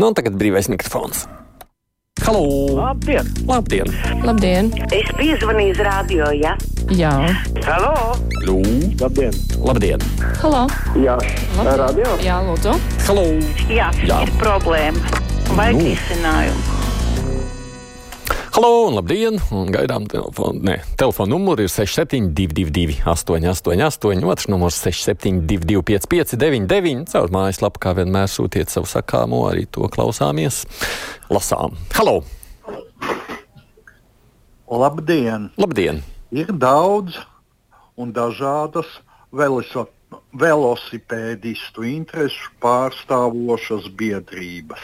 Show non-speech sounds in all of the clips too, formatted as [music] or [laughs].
Nu, un tagad brīvais mikrofons. Halo! Labdien! Labdien! Labdien! Es piezvanīju uz radio, ja? Jā, Halo! Lū! Labdien! Labdien! Halo! Jā, Labdien. radio! Jā, lūdzu! Halo! Jā, Jā. ir problēma. Vajag Nu. risinājumu. Halo! Un labdien! Un gaidām telefonu. Nē, telefona numurs ir 6722, 888, otrs numurs 672, 559, caur mājaslapu, kā vienmēr sūtiet savu sakāmo, arī to klausāmies. Lasām. Halo! Labdien! Labdien! Ir daudz un dažādas veliso, velosipēdistu interesu pārstāvošas biedrības.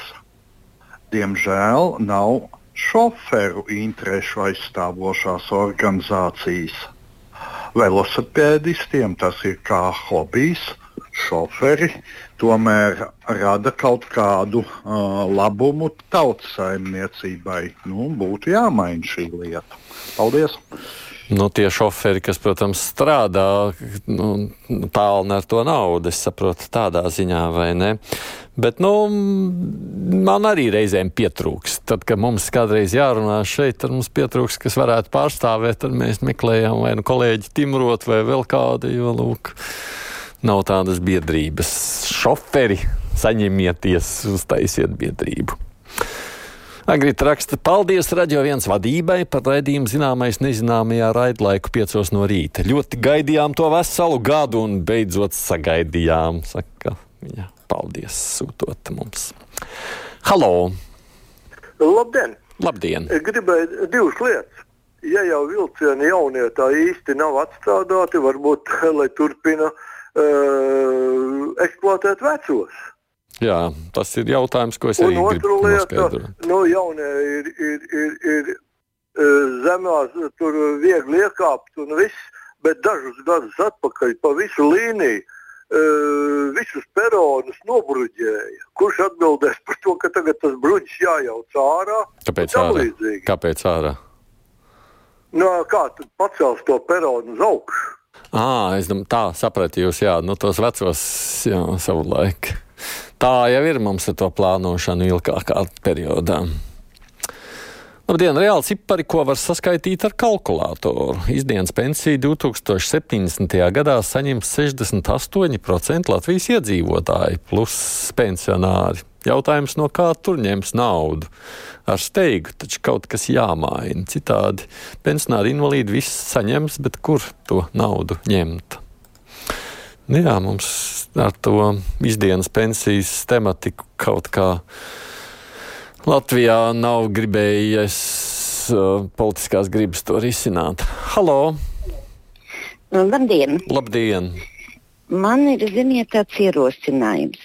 Diemžēl nav šoferu interesu aizstāvošās organizācijas. Velosipēdistiem tas ir kā hobijs, šoferi tomēr rada kaut kādu uh, labumu tautsaimniecībai. Nu, būtu jāmaina šī lieta. Paldies! Nu, tie šoferi, kas, protams, strādā nu, tālu ar to naudu, es saprotu, tādā ziņā, vai ne? Bet, nu, man arī reizēm pietrūks. Tad, kad mums kādreiz jārunā šeit, tad mums pietrūks, kas varētu pārstāvēt, tad mēs meklējam vai nu kolēģi Timrot vai vēl kādu, jo, lūk, nav tādas biedrības. Šoferi, saņemieties, uztaisiet biedrību. Agrita raksta, paldies Radio 1 vadībai par raidījumu zināmais nezināmajā raidlaiku piecos no rīta. Ļoti gaidījām to veselu gadu un beidzot sagaidījām, saka viņa. Paldies, sūtot mums. Halo! Labdien! Labdien! Gribēju divas lietas. Ja jau vilcieni jaunie tā īsti nav atstrādāti, varbūt [laughs] lai turpina uh, eksploatēt vecos. Jā, tas ir jautājums, ko es arī gribu noskaidrot. nu, jaunie ir, ir, ir, ir uh, zemās, tur viegli iekāpt un viss, bet dažus gadus atpakaļ pa visu līniju. Uh, visus peronus nobruģēja. Kurš atbildēs par to, ka tagad tas bruģis jājauc ārā? Kāpēc ārā? līdzīgi? Kāpēc ārā? Nu, kā tad pacels to peronu uz augšu? À, es domāju, tā sapratu jūs, jā, nu tos vecos, jā, savu laiku. Tā jau ir mums ar to plānošanu ilgākā periodā. Labdien, reāli cipari, ko var saskaitīt ar kalkulātoru. Izdienas pensiju 2070. gadā saņems 68% Latvijas iedzīvotāji plus pensionāri. Jautājums, no kā tur ņems naudu? Ar steigu taču kaut kas jāmaina. Citādi pensionāri invalīdi viss saņems, bet kur to naudu ņemt? Nu jā, mums ar to izdienas pensijas tematiku kaut kā Latvijā nav gribējies uh, politiskās gribas to risināt. Halo! Nu, Labdien! Labdien! Man ir, ziniet, tāds ierosinājums.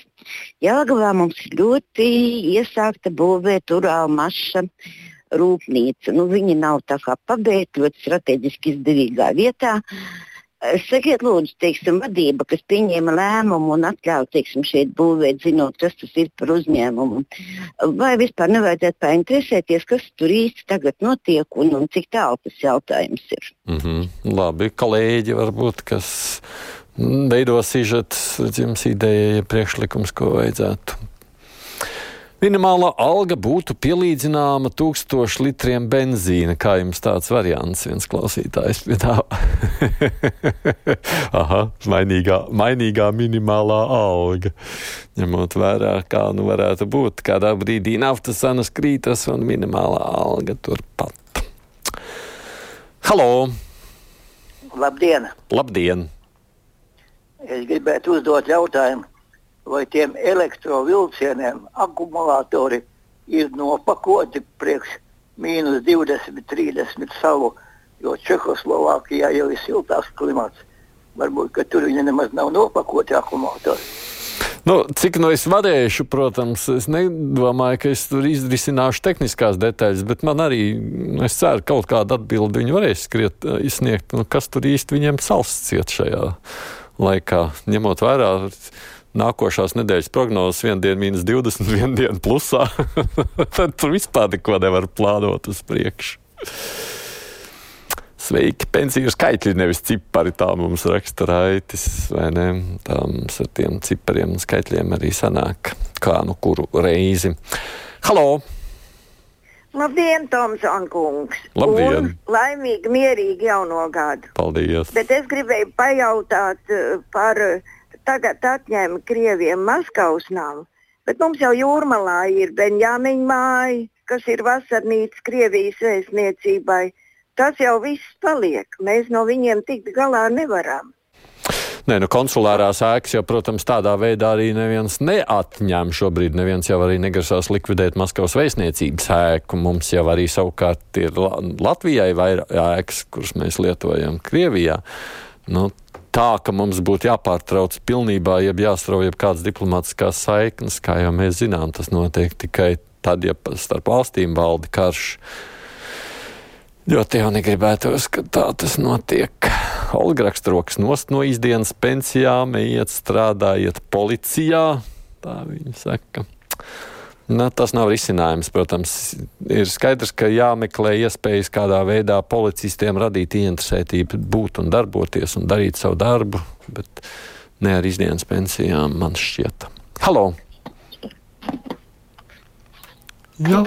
Jāgavā mums ļoti iesākta būvēt urāla maša rūpnīca. Nu, viņa nav tā kā pabeigta, ļoti strateģiski izdevīgā vietā. Sakiet, lūdzu, teiksim, vadība, kas pieņēma lēmumu un atļāva teiksim, šeit būvēt, zinot, kas tas ir par uzņēmumu. Vai vispār nevajadzētu painteresēties, kas tur īsti tagad notiek un, un cik tālu tas jautājums ir? Mm -hmm. Labi, kolēģi varbūt, kas veido sižets, jums ideja, priekšlikums, ko vajadzētu. Minimālā alga būtu pielīdzināma tūkstošu litriem benzīna. Kā jums tāds variants viens klausītājs piedāvā? [laughs] Aha, mainīgā, mainīgā minimālā alga. Ņemot vērā, kā nu varētu būt, kādā brīdī naftas cenas krītas un minimālā alga turpat. Halo! Labdien! Labdien! Es gribētu uzdot jautājumu, vai tiem elektrovilcieniem akumulātori ir nopakoti priekš mīnus 20, 30 salu, jo Čehoslovākijā jau ir siltāks klimats. Varbūt tur viņi nemaz nav nopakoti akumulātori. Nu, cik no es varēšu, protams, es nedomāju, ka es tur izrisināšu tehniskās detaļas, bet man arī, es ceru, ka kaut kādu atbildi viņi varēs skriet, izsniegt, nu, kas tur īsti viņiem salsts ciet šajā laikā, ņemot vērā nākošās nedēļas prognozes, viena diena mīnus 20, [laughs] viena diena plusā, [laughs] tad tur vispār neko nevar plānot uz priekšu. Sveiki, pensiju skaitļi, nevis cipari. Tā mums raksta raitis, vai ne? Tā mums ar tiem cipariem un skaitļiem arī sanāk. kā nu kuru reizi. Halo! Labdien, Tomson kungs! Labdien. Un laimīgi, mierīgi jauno gadu! Paldies! Bet es gribēju pajautāt eh, par eh, tagad atņēma Krieviem Maskavas namu, bet mums jau jūrmalā ir Benjāmiņa māja, kas ir vasarnīca Krievijas vēstniecībai. Tas jau viss paliek. Mēs no viņiem tikt galā nevaram. Nē, nu, konsulārās ēkas jau, protams, tādā veidā arī neviens neatņem. Šobrīd neviens jau arī negrasās likvidēt Maskavas vēstniecības ēku. Mums jau arī savukārt ir La Latvijai vairāk ēkas, kuras mēs lietojam Krievijā. Nu, tā, ka mums būtu jāpārtrauc pilnībā, jeb jāstrauj jeb kādas diplomātiskās saiknes, kā jau mēs zinām, tas notiek tikai tad, ja starp valstīm valda karš. Ļoti jau negribētos, ka tā tas notiek. Olga rakstroks nost no izdienas pensijām, iet strādājiet policijā, tā viņa saka. Nu, tas nav risinājums, protams. Ir skaidrs, ka jāmeklē iespējas kādā veidā policistiem radīt ieinteresētību, būt un darboties un darīt savu darbu, bet ne ar izdienas pensijām, man šķiet. Halo! Jā,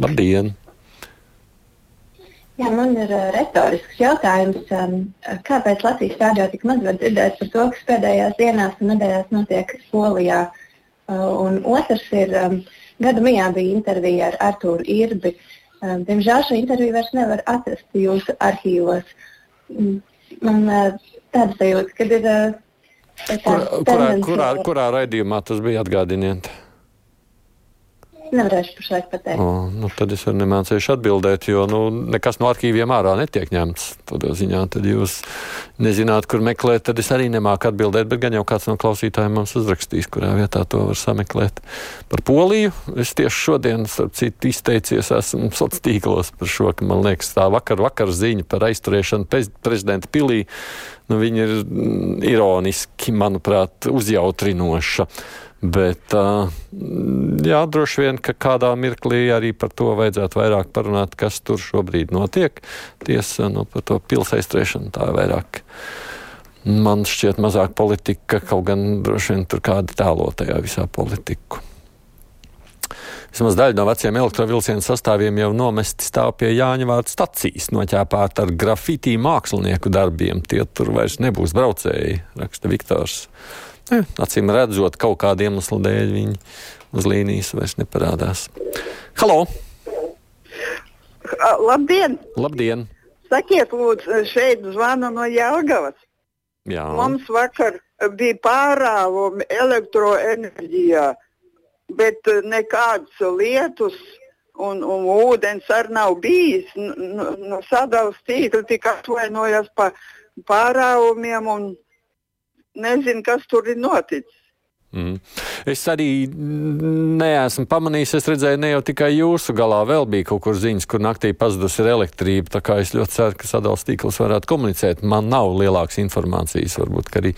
labdien! Jā, man ir uh, retorisks jautājums. Um, kāpēc Latvijas rādio tik maz var dzirdēt par to, kas pēdējās dienās un nedēļās notiek Polijā? Uh, un otrs ir, um, gada mijā bija intervija ar Artūru Irbi. Um, diemžēl šo interviju vairs nevar atrast jūsu arhīvos. Mm, Man uh, tāda sajūta, ka ir. Kur, kurā, tendence- kurā, kurā raidījumā tas bija atgādiniet? Nevarēšu pašlaik pateikt. O, nu, tad es arī nemācīšu atbildēt, jo nu, nekas no arhīviem ārā netiek ņemts. Tādā ziņā, tad jūs nezināt, kur meklēt, tad es arī nemāku atbildēt, bet gan jau kāds no klausītājiem mums uzrakstīs, kurā vietā to var sameklēt. Par Poliju es tieši šodien, starp citu, izteicies esmu sociālos tīklos par šo, ka man liekas tā vakar, vakar ziņa par aizturēšanu prezidenta pilī, nu, viņa ir mm, ironiski, manuprāt, uzjautrinoša. Bet, jā, droši vien, ka kādā mirklī arī par to vajadzētu vairāk parunāt, kas tur šobrīd notiek. Tiesa, nu, par to pilsētas aizturēšanu tā ir vairāk. Man šķiet, mazāk politika, kaut gan droši vien tur kāda tēlo tajā visā politiku. Vismaz daļa no veciem elektrovielcienu sastāviem jau nomesti stāv pie Jāņa vārdu stacijas, noķēpāta ar grafitī mākslinieku darbiem. Tie tur vairs nebūs braucēji, raksta Viktors. Ne, acīm redzot, kaut kāda iemesla dēļ viņi uz līnijas vairs neparādās. Halo! Labdien! Labdien! Sakiet, lūdzu, šeit zvanu no Jāgavas. Jā, Mums vakar bija pārāvumi elektroenerģijā, bet eh, nekādas lietus un, un ūdens arī nav bijis. No sadalījuma tīkla tika atvainojās par pārāvumiem un nezinu, kas tur ir noticis. Mm. Es arī neesmu pamanījis, es redzēju, ne jau tikai jūsu galā, vēl bija kaut kur ziņas, kur naktī pazudusi ir elektrība. Tā kā es ļoti ceru, ka sadalījums tīkls varētu komunicēt. Man nav lielākas informācijas, varbūt arī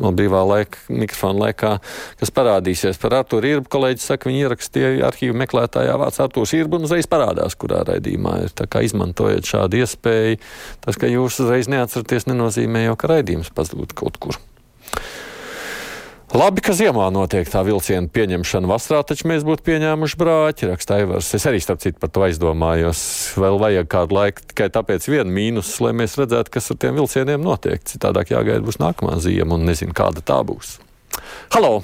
brīvā laika, mikrofona laikā, kas parādīsies par Arthuru Irbu. Kolēģis saka, viņi ierakstīja arhīvu meklētājā vārds Arthurs Irbu un uzreiz parādās, kurā raidījumā ir. Tā kā izmantojiet šādu iespēju. Tas, ka jūs uzreiz neatceraties, nenozīmē jau, ka raidījums pazūd kaut kur. Labi, ka ziemā notiek tā vilciena pieņemšana. Vasarā taču mēs būtu pieņēmuši brāķi, raksta Aivars. Es arī starp citu par to aizdomājos. Vēl vajag kādu laiku tikai tāpēc vienu mīnus, lai mēs redzētu, kas ar tiem vilcieniem notiek. Citādāk jāgaida būs nākamā ziema un nezinu, kāda tā būs. Halo!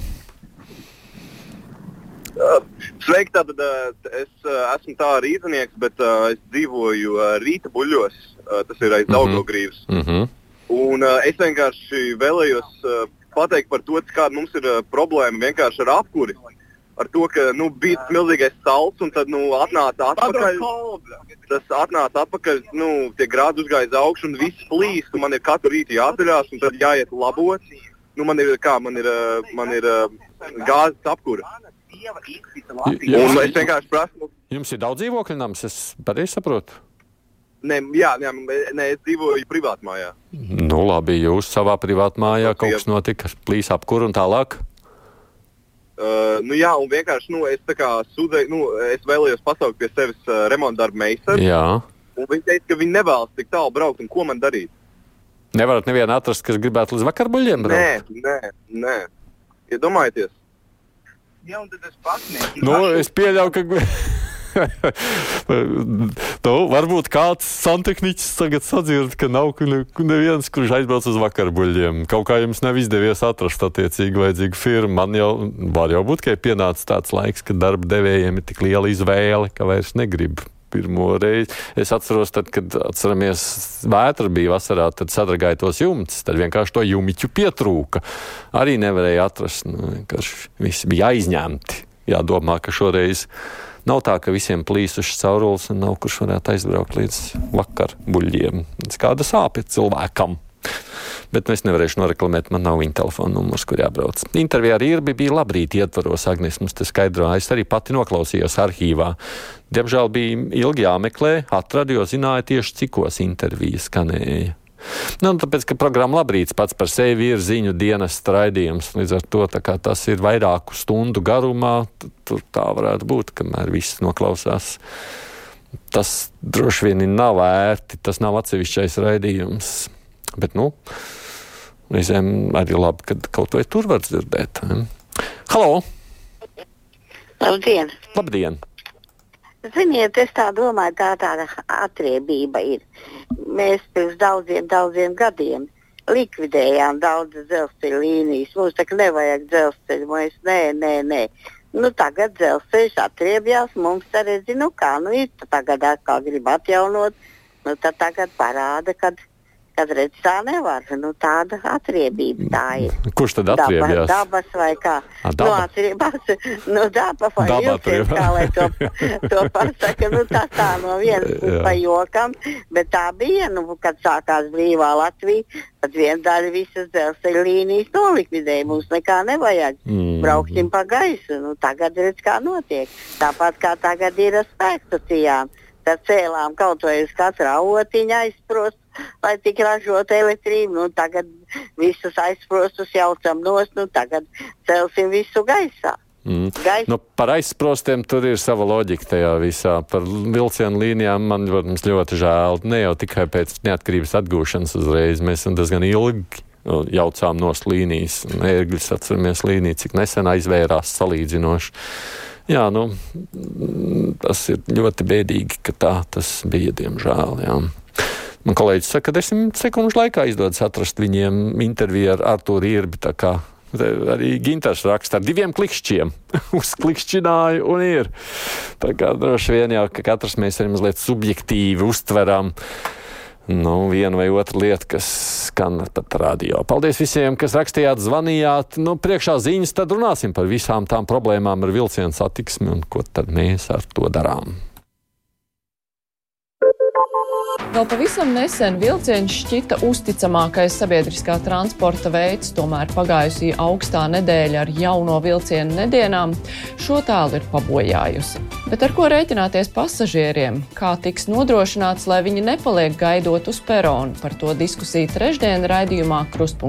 Sveiki, tātad uh, es uh, esmu tā rīznieks, bet uh, es dzīvoju uh, Rīta buļļos, uh, tas ir aiz Mhm. Daugogrīvas. Mm -hmm. Un uh, es vienkārši vēlējos uh, pateikt par to, kāda mums ir uh, problēma vienkārši ar apkuri. Ar to, ka nu, bija milzīgais salds, un tad nu, atnāca atpakaļ. Tas atnāca atpakaļ, nu, tie grādi uzgāja uz augšu, un viss plīst. un Man ir katru rītu jāatcerās, un tad jāiet labot. Nu, man ir, kā, man ir, uh, man ir uh, gāzes apkura. Un es vienkārši prasu, Jums ir daudz dzīvokļu nams, es pareizi saprotu. Ne, jā, jā, nē, es dzīvoju privātmājā. Nu, labi, jūs savā privātā mājā kaut kas notika, plīs apkur un tālāk. Uh, nu, jā, un vienkārši nu, es, sūdzēju, nu, es vēlējos pasaukt pie sevis uh, remonta darba meistaru. Jā. un Viņi teica, ka viņi nevēlas tik tālu braukt, un ko man darīt? Nevarat nevienu atrast, kas gribētu līdz vakarbuļiem braukt. Nē, nē, nē. Iedomājieties, Ja, un tad es pasniegšu. Nu, es pieļauju, ka. [laughs] nu, varbūt kāds santehniķis tagad sadzird, ka nav ne- neviens, kurš aizbrauc uz vakarbuļiem. Kaut kā jums nav izdevies atrast attiecīgi vajadzīgu firmu. Man jau var jau būt, ka ir pienācis tāds laiks, kad darba devējiem ir tik liela izvēle, ka vairs negrib. Pirmo reizi es atceros, tad, kad atceramies, vētra bija vasarā, tad sadragāja tos jumtus. Tad vienkārši to jumiķu pietrūka. Arī nevarēja atrast. Nu, vienkārši visi bija aizņemti. Jādomā, ka šoreiz nav tā, ka visiem plīsušas caurules un nav kurš varētu aizbraukt līdz vakar buļļiem. Kāda sāpja cilvēkam? Bet nu, es nevarēšu noreklamēt, man nav viņa telefona numurs, kur jābrauc. Intervijā ar Irbi bija labrīt ietvaros, Agnes mums te skaidroja. Es arī pati noklausījos arhīvā. Diemžēl bija ilgi jāmeklē, atradu, jo zināju tieši, cikos intervija skanēja. Nu, tāpēc, ka programma Labrīts pats par sevi ir ziņu dienas raidījums. Līdz ar to tas ir vairāku stundu garumā. Tur tā varētu būt, kamēr viss noklausās. Tas droši vien nav ērti, tas nav atsevišķais raidījums. Bet, nu, reizēm arī labi, ka kaut vai tur var dzirdēt. Ne? Halo! Labdien! Labdien! Ziniet, es tā domāju, tā tāda atriebība ir. Mēs pirms daudziem, daudziem gadiem likvidējām daudzas dzelzceļa līnijas. Mums tā kā nevajag dzelzceļu, mēs nē, nē, nē. Nu, tagad dzelzceļš atriebjās, mums arī zinu, kā nu ir. Tagad atkal grib atjaunot, nu tad tagad parāda, kad kad redz, tā nevar. Nu, tāda atriebība tā ir. Kurš tad atriebjās? Daba, dabas vai kā? A, daba. Nu, atriebās, nu, daba vai Daba vilciens, kā lai to, [laughs] to pasaka. Nu, tā tā no vienas pa jokam, bet tā bija, nu, kad sākās brīvā Latvija, tad viena daļa visas dzelzceļa līnijas nolikvidēja. Mums nekā nevajag. Mm. Brauksim pa gaisu. Nu, tagad redz, kā notiek. Tāpat kā tagad ir ar spēkstacijām. Tad cēlām kaut vai uz katra otiņa aizsprost, lai tik ražotu elektrību. Nu, tagad visus aizsprostus jaucam nost, nu tagad celsim visu gaisā. Mm. Gaisa. Nu, par aizsprostiem tur ir sava loģika tajā visā. Par vilcienu līnijām man protams, ļoti žēl. Ne jau tikai pēc neatkarības atgūšanas uzreiz. Mēs esam diezgan ilgi nu, jaucām nost līnijas. Ērgļus atceramies līniju, cik nesen aizvērās salīdzinoši. Jā, nu, tas ir ļoti bēdīgi, ka tā tas bija, diemžēl. Jā. Man kolēģis saka, ka desmit sekundžu laikā izdodas atrast viņiem interviju ar Artūru Irbi. Arī Ginters raksta ar diviem klikšķiem. [laughs] Uzklikšķināju un ir. Tā kā droši vien jau ka katrs mēs arī mazliet subjektīvi uztveram nu, vienu vai otru lietu, kas skan radio. Paldies visiem, kas rakstījāt, zvanījāt. Nu, priekšā ziņas, tad runāsim par visām tām problēmām ar vilcienu satiksmi un ko tad mēs ar to darām. Vēl pavisam nesen vilciens šķita uzticamākais sabiedriskā transporta veids, tomēr pagājusī augstā nedēļa ar jauno vilcienu nedienām šo tēlu ir pabojājusi. Bet ar ko rēķināties pasažieriem? Kā tiks nodrošināts, lai viņi nepaliek gaidot uz peronu? Par to diskusiju trešdien raidījumā Krustpunktā.